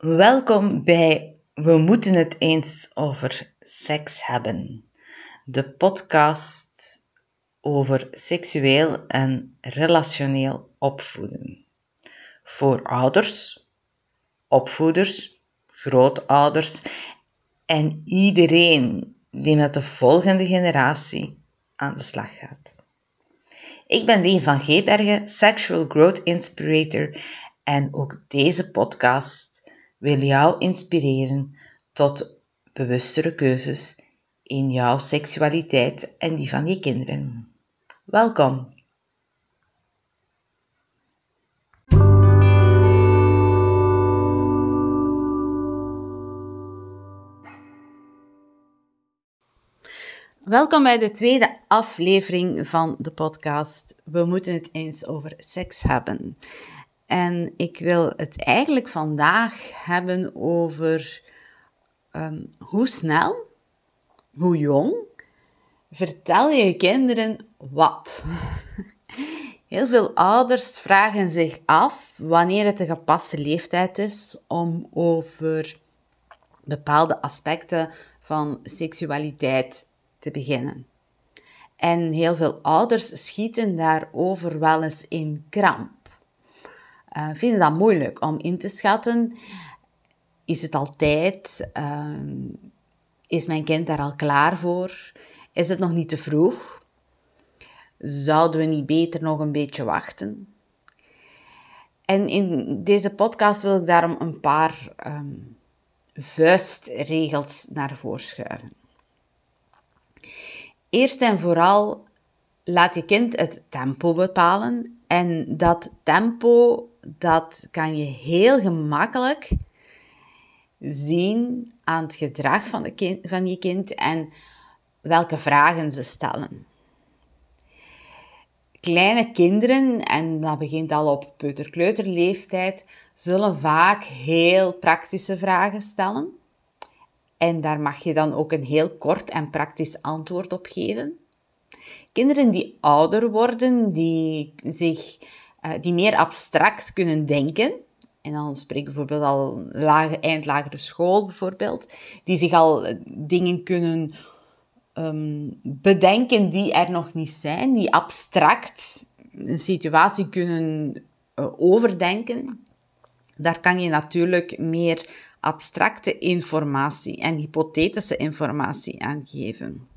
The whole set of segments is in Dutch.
Welkom bij We moeten het eens over seks hebben. De podcast over seksueel en relationeel opvoeden. Voor ouders, opvoeders, grootouders en iedereen die met de volgende generatie aan de slag gaat. Ik ben Leen van Geebergen, Sexual Growth Inspirator en ook deze podcast wil jou inspireren tot bewustere keuzes in jouw seksualiteit en die van je kinderen. Welkom! Welkom bij de tweede aflevering van de podcast. We moeten het eens over seks hebben. En ik wil het eigenlijk vandaag hebben over ehm, hoe snel, hoe jong, vertel je kinderen wat. Heel veel ouders vragen zich af wanneer het de gepaste leeftijd is om over bepaalde aspecten van seksualiteit te beginnen. En heel veel ouders schieten daarover wel eens in kramp. Uh, vinden dat moeilijk om in te schatten. Is het al tijd? Ehm, is mijn kind daar al klaar voor? Is het nog niet te vroeg? Zouden we niet beter nog een beetje wachten? En in deze podcast wil ik daarom een paar um, vuistregels naar voren schuiven. Eerst en vooral laat je kind het tempo bepalen. En dat tempo, dat kan je heel gemakkelijk zien aan het gedrag van, de kind, van je kind en welke vragen ze stellen. Kleine kinderen, en dat begint al op peuterkleuterleeftijd, zullen vaak heel praktische vragen stellen. En daar mag je dan ook een heel kort en praktisch antwoord op geven. Kinderen die ouder worden, die, zich, uh, die meer abstract kunnen denken, en dan spreek ik bijvoorbeeld al lage, eind lagere school bijvoorbeeld, die zich al eh, dingen kunnen um, bedenken die er nog niet zijn, die abstract een situatie kunnen uh, overdenken. Daar kan je natuurlijk meer abstracte informatie en hypothetische informatie aan geven.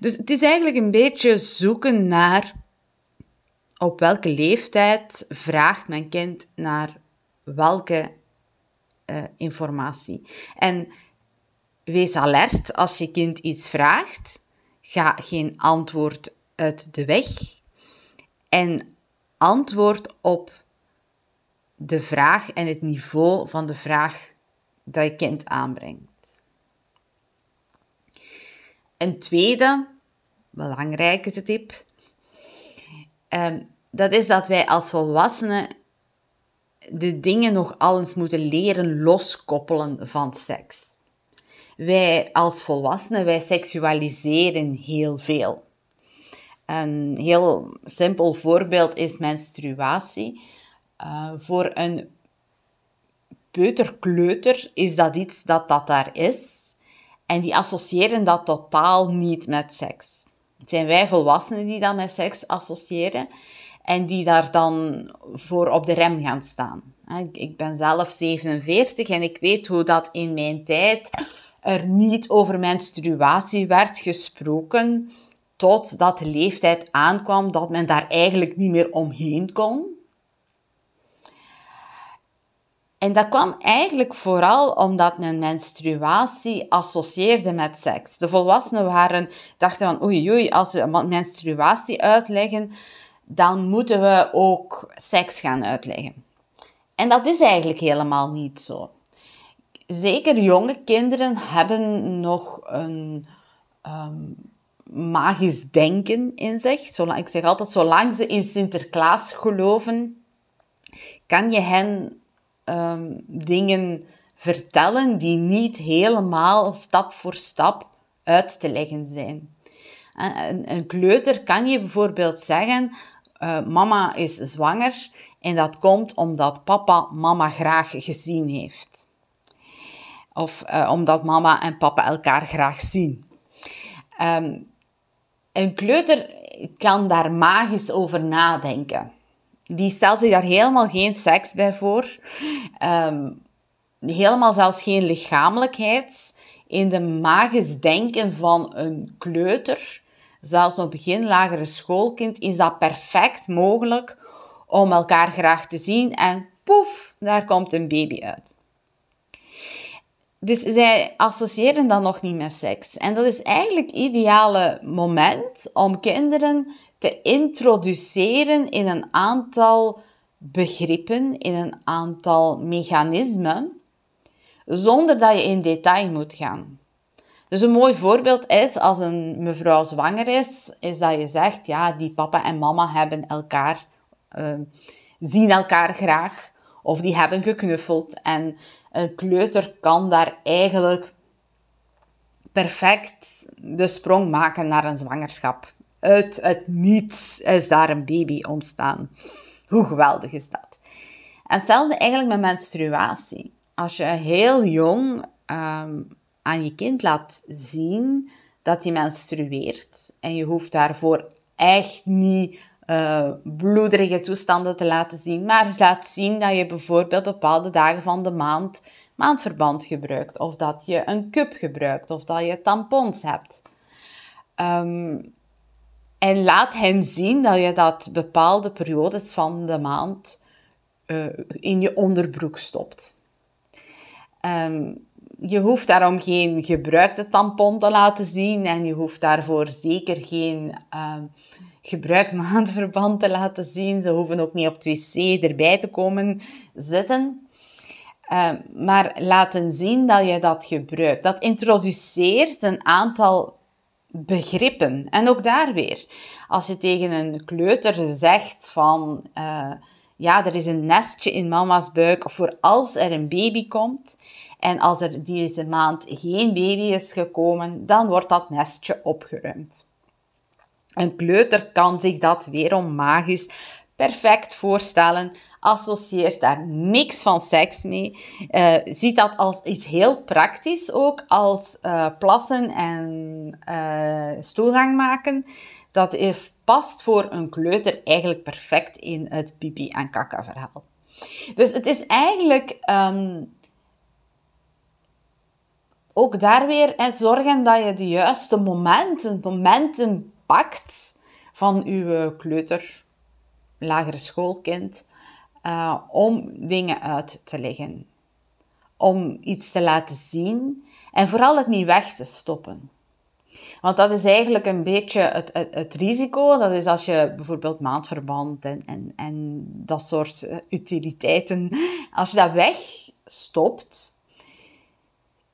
Dus het is eigenlijk een beetje zoeken naar op welke leeftijd vraagt mijn kind naar welke uh, informatie. En wees alert als je kind iets vraagt. Ga geen antwoord uit de weg. En antwoord op de vraag en het niveau van de vraag dat je kind aanbrengt. Een tweede belangrijke tip, um, dat is dat wij als volwassenen de dingen nog alles moeten leren loskoppelen van seks. Wij als volwassenen, wij seksualiseren heel veel. Een heel simpel voorbeeld is menstruatie. Uh, voor een peuterkleuter is dat iets dat dat daar is. En die associëren dat totaal niet met seks. Het zijn wij volwassenen die dat met seks associëren en die daar dan voor op de rem gaan staan. Ik ben zelf 47 en ik weet hoe dat in mijn tijd er niet over menstruatie werd gesproken, totdat de leeftijd aankwam dat men daar eigenlijk niet meer omheen kon. En dat kwam eigenlijk vooral omdat men menstruatie associeerde met seks. De volwassenen waren, dachten van oei oei, als we menstruatie uitleggen, dan moeten we ook seks gaan uitleggen. En dat is eigenlijk helemaal niet zo. Zeker jonge kinderen hebben nog een um, magisch denken in zich. Zolang, ik zeg altijd, zolang ze in Sinterklaas geloven, kan je hen um, dingen vertellen die niet helemaal stap voor stap uit te leggen zijn. Een, een kleuter kan je bijvoorbeeld zeggen: uh, Mama is zwanger En dat komt omdat papa mama graag gezien heeft. Of uh, omdat mama en papa elkaar graag zien. Um, een kleuter kan daar magisch over nadenken. Die stelt zich daar helemaal geen seks bij voor. Um, helemaal zelfs geen lichamelijkheid. In de magisch denken van een kleuter, zelfs een begin lagere schoolkind, is dat perfect mogelijk om elkaar graag te zien en poef, daar komt een baby uit. Dus zij associëren dat nog niet met seks. En dat is eigenlijk het ideale moment om kinderen te introduceren in een aantal begrippen, in een aantal mechanismen, zonder dat je in detail moet gaan. Dus een mooi voorbeeld is, als een mevrouw zwanger is, is dat je zegt, ja, die papa en mama hebben elkaar, uh, zien elkaar graag, of die hebben geknuffeld. En een kleuter kan daar eigenlijk perfect de sprong maken naar een zwangerschap. Uit het niets is daar een baby ontstaan. Hoe geweldig is dat? En hetzelfde eigenlijk met menstruatie. Als je heel jong ehm, aan je kind laat zien dat hij menstrueert en je hoeft daarvoor echt niet uh, bloederige toestanden te laten zien, maar laat zien dat je bijvoorbeeld bepaalde dagen van de maand maandverband gebruikt, of dat je een cup gebruikt, of dat je tampons hebt. Ehm, en laat hen zien dat je dat bepaalde periodes van de maand uh, in je onderbroek stopt. Um, je hoeft daarom geen gebruikte tampon te laten zien en je hoeft daarvoor zeker geen uh, gebruikt maandverband te laten zien. Ze hoeven ook niet op het wc erbij te komen zitten. Uh, maar laten zien dat je dat gebruikt. Dat introduceert een aantal begrippen. En ook daar weer, als je tegen een kleuter zegt van... Uh, ja, er is een nestje in mama's buik voor als er een baby komt. En als er deze maand geen baby is gekomen, dan wordt dat nestje opgeruimd. Een kleuter kan zich dat weerom magisch perfect voorstellen, associeert daar niks van seks mee, uh, ziet dat als iets heel praktisch ook, als uh, plassen en uh, stoelgang maken. Dat past voor een kleuter eigenlijk perfect in het pipi- en kaka-verhaal. Dus het is eigenlijk um, ook daar weer en zorgen dat je de juiste momenten, momenten pakt van uw kleuter, lagere schoolkind, uh, om dingen uit te leggen. Om iets te laten zien en vooral het niet weg te stoppen. Want dat is eigenlijk een beetje het, het, risico. Dat is als je bijvoorbeeld maandverband en, en, en dat soort eh, utiliteiten, als je dat wegstopt,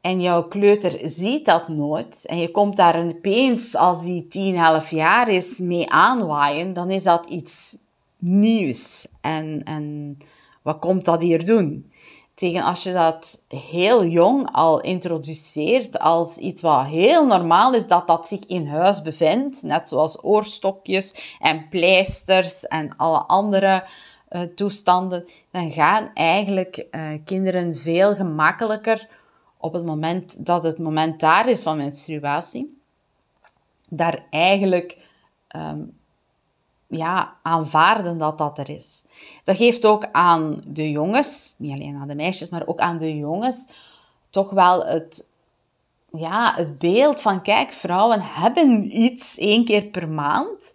en jouw kleuter ziet dat nooit en je komt daar opeens als die 10, 11 jaar is mee aanwaaien, dan is dat iets nieuws. En, en wat komt dat hier doen? Tegen als je dat heel jong al introduceert als iets wat heel normaal is, dat dat zich in huis bevindt, net zoals oorstokjes en pleisters en alle andere uh, toestanden, dan gaan eigenlijk uh, kinderen veel gemakkelijker op het moment dat het moment daar is van menstruatie, daar eigenlijk um, ja, aanvaarden dat dat er is. Dat geeft ook aan de jongens, niet alleen aan de meisjes, maar ook aan de jongens, toch wel het, ja, het beeld van, kijk, vrouwen hebben iets één keer per maand. Ze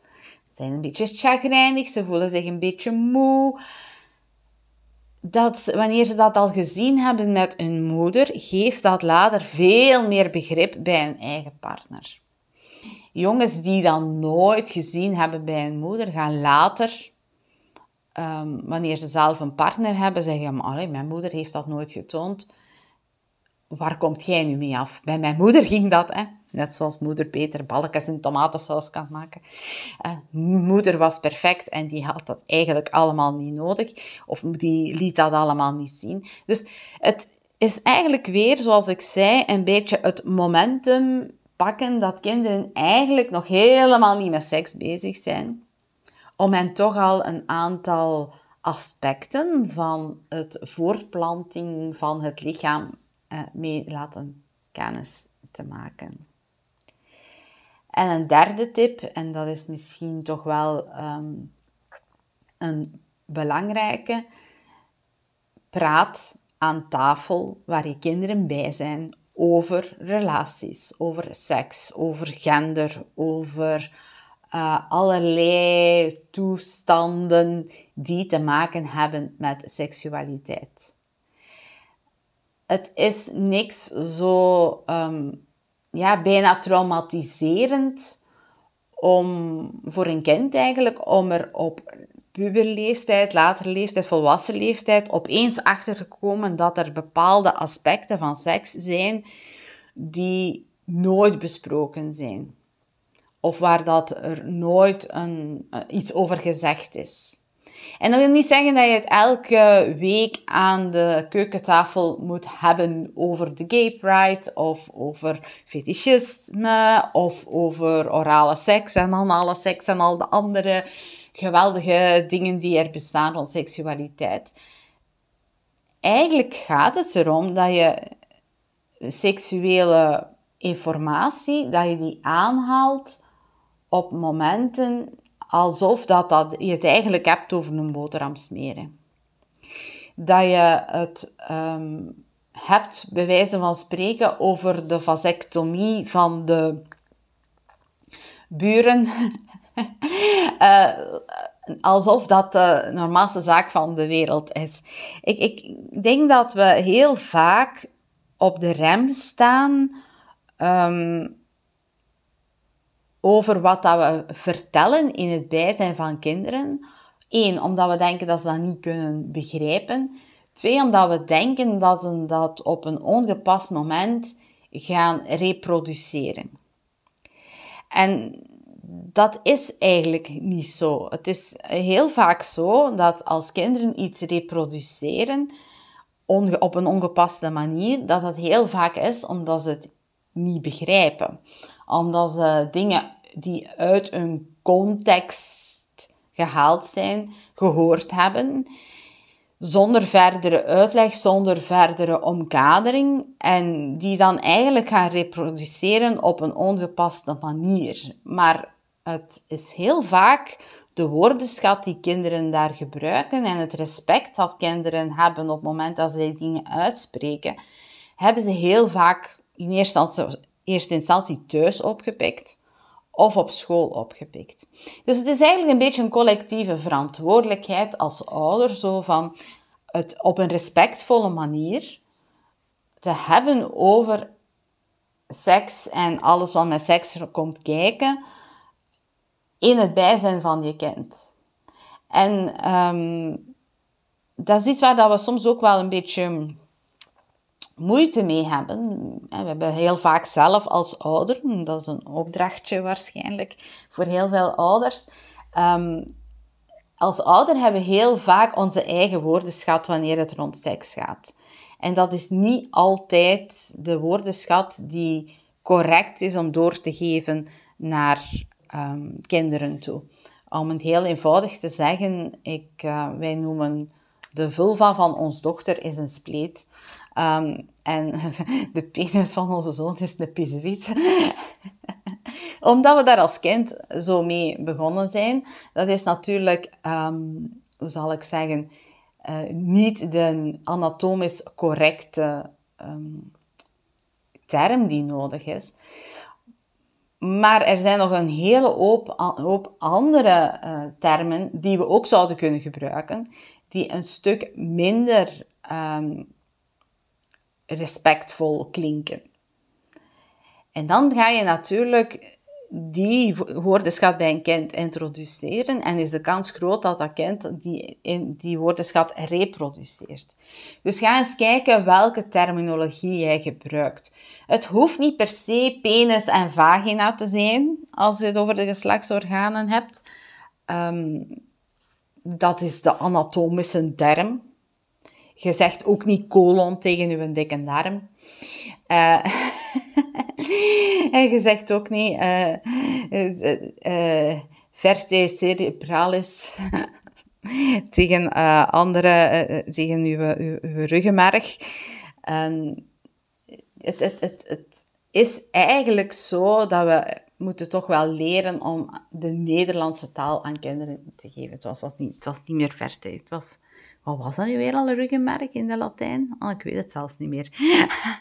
zijn een beetje chagrijnig, ze voelen zich een beetje moe dat wanneer ze dat al gezien hebben met hun moeder, geeft dat later veel meer begrip bij hun eigen partner. Jongens die dat nooit gezien hebben bij hun moeder, gaan later, um, wanneer ze zelf een partner hebben, zeggen: Mijn moeder heeft dat nooit getoond. Waar komt jij nu mee af? Bij mijn moeder ging dat, hè? Net zoals moeder Peter balkjes in tomatensaus kan maken. Uh, moeder was perfect en die had dat eigenlijk allemaal niet nodig. Of die liet dat allemaal niet zien. Dus het is eigenlijk weer, zoals ik zei, een beetje het momentum pakken dat kinderen eigenlijk nog helemaal niet met seks bezig zijn. Om hen toch al een aantal aspecten van het voortplanting van het lichaam uh, mee laten kennis te maken. En een derde tip, en dat is misschien toch wel ehm, een belangrijke, praat aan tafel waar je kinderen bij zijn over relaties, over seks, over gender, over uh, allerlei toestanden die te maken hebben met seksualiteit. Het is niks zo um, ja, bijna traumatiserend om voor een kind eigenlijk om er op puberleeftijd, latere leeftijd, volwassen leeftijd opeens achter te komen dat er bepaalde aspecten van seks zijn die nooit besproken zijn. Of waar dat er nooit een, eh, iets over gezegd is. En dat wil niet zeggen dat je het elke week aan de keukentafel moet hebben over de gay pride, of over fetischisme, of over orale seks en anale seks en al de andere geweldige dingen die er bestaan rond seksualiteit. Eigenlijk gaat het erom dat je seksuele informatie, dat je die aanhaalt op momenten alsof dat, dat je het eigenlijk hebt over een boterham smeren. Dat je het um, hebt, bij wijze van spreken, over de vasectomie van de buren. uh, alsof dat de normaalste zaak van de wereld is. Ik, ik denk dat we heel vaak op de rem staan um, over wat dat we vertellen in het bijzijn van kinderen. Eén, omdat we denken dat ze dat niet kunnen begrijpen. Twee, omdat we denken dat ze dat op een ongepast moment gaan reproduceren. En dat is eigenlijk niet zo. Het is heel vaak zo dat als kinderen iets reproduceren op een ongepaste manier, dat dat heel vaak is omdat ze het niet begrijpen omdat ze dingen die uit een context gehaald zijn, gehoord hebben, zonder verdere uitleg, zonder verdere omkadering, en die dan eigenlijk gaan reproduceren op een ongepaste manier. Maar het is heel vaak de woordenschat die kinderen daar gebruiken en het respect dat kinderen hebben op het moment dat ze dingen uitspreken, hebben ze heel vaak in eerste instantie eerste instantie thuis opgepikt of op school opgepikt. Dus het is eigenlijk een beetje een collectieve verantwoordelijkheid als ouder, zo van het op een respectvolle manier te hebben over seks en alles wat met seks komt kijken in het bijzijn van je kind. En um, dat is iets waar dat we soms ook wel een beetje moeite mee hebben. We hebben heel vaak zelf als ouder, dat is een opdrachtje waarschijnlijk voor heel veel ouders. Um, als ouder hebben we heel vaak onze eigen woordenschat wanneer het rond seks gaat. En dat is niet altijd de woordenschat die correct is om door te geven naar um, kinderen toe. Om het heel eenvoudig te zeggen, ik, uh, wij noemen de vulva van ons dochter is een spleet. Um, en de penis van onze zoon is een piswiet. Omdat we daar als kind zo mee begonnen zijn. Dat is natuurlijk, um, hoe zal ik zeggen, uh, niet de anatomisch correcte term die nodig is. Maar er zijn nog een hele hoop, hoop andere uh, termen die we ook zouden kunnen gebruiken, die een stuk minder um, respectvol klinken. En dan ga je natuurlijk die woordenschat bij een kind introduceren en is de kans groot dat dat kind die, die woordenschat reproduceert. Dus ga eens kijken welke terminologie jij gebruikt. Het hoeft niet per se penis en vagina te zijn als je het over de geslachtsorganen hebt. Um, dat is de anatomische term. Je zegt ook niet colon tegen je dikke darm. Uh, en je zegt ook niet uh, uh, verte cerebralis. tegen andere, tegen uw, ruggenmerg. Um, het, het, het, het is eigenlijk zo dat we moeten toch wel leren om de Nederlandse taal aan kinderen te geven. Het was, was, niet, het was niet meer verte. Het was, wat was dat nu weer al, een ruggenmerk in de Latijn? Oh, ik weet het zelfs niet meer.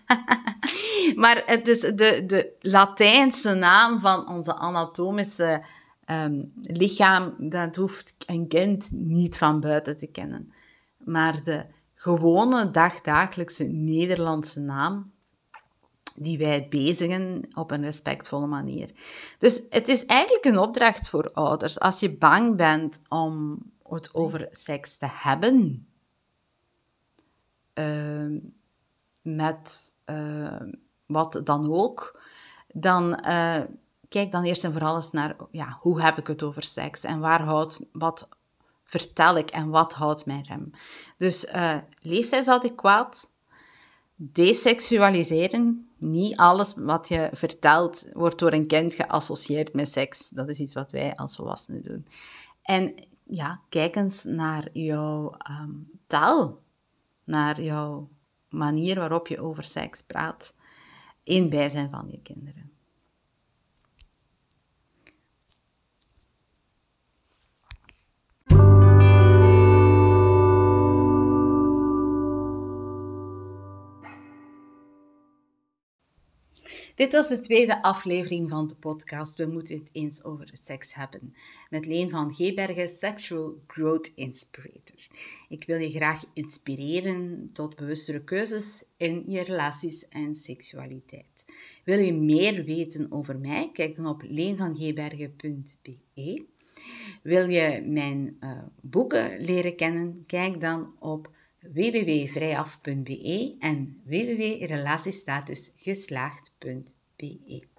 maar het is de, de Latijnse naam van onze anatomische um, lichaam, dat hoeft een kind niet van buiten te kennen. Maar de gewone dagdagelijkse Nederlandse naam, die wij bezigen op een respectvolle manier. Dus het is eigenlijk een opdracht voor ouders. Als je bang bent om het over seks te hebben, uh, met uh, wat dan ook, dan uh, kijk dan eerst en vooral eens naar ja, hoe heb ik het over seks en waar houdt, wat vertel ik en wat houdt mijn rem. Dus uh, leeftijdsadequaat, desexualiseren, niet alles wat je vertelt wordt door een kind geassocieerd met seks. Dat is iets wat wij als volwassenen doen. En ja, kijk eens naar jouw um, taal, naar jouw manier waarop je over seks praat in bijzijn van je kinderen. Dit was de tweede aflevering van de podcast We moeten het eens over seks hebben. Met Leen van Gebergen, Sexual Growth Inspirator. Ik wil je graag inspireren tot bewustere keuzes in je relaties en seksualiteit. Wil je meer weten over mij? Kijk dan op leenvangebergen.be. Wil je mijn uh, boeken leren kennen? Kijk dan op www.vrijaf.be en www.relatiestatusgeslaagd.be.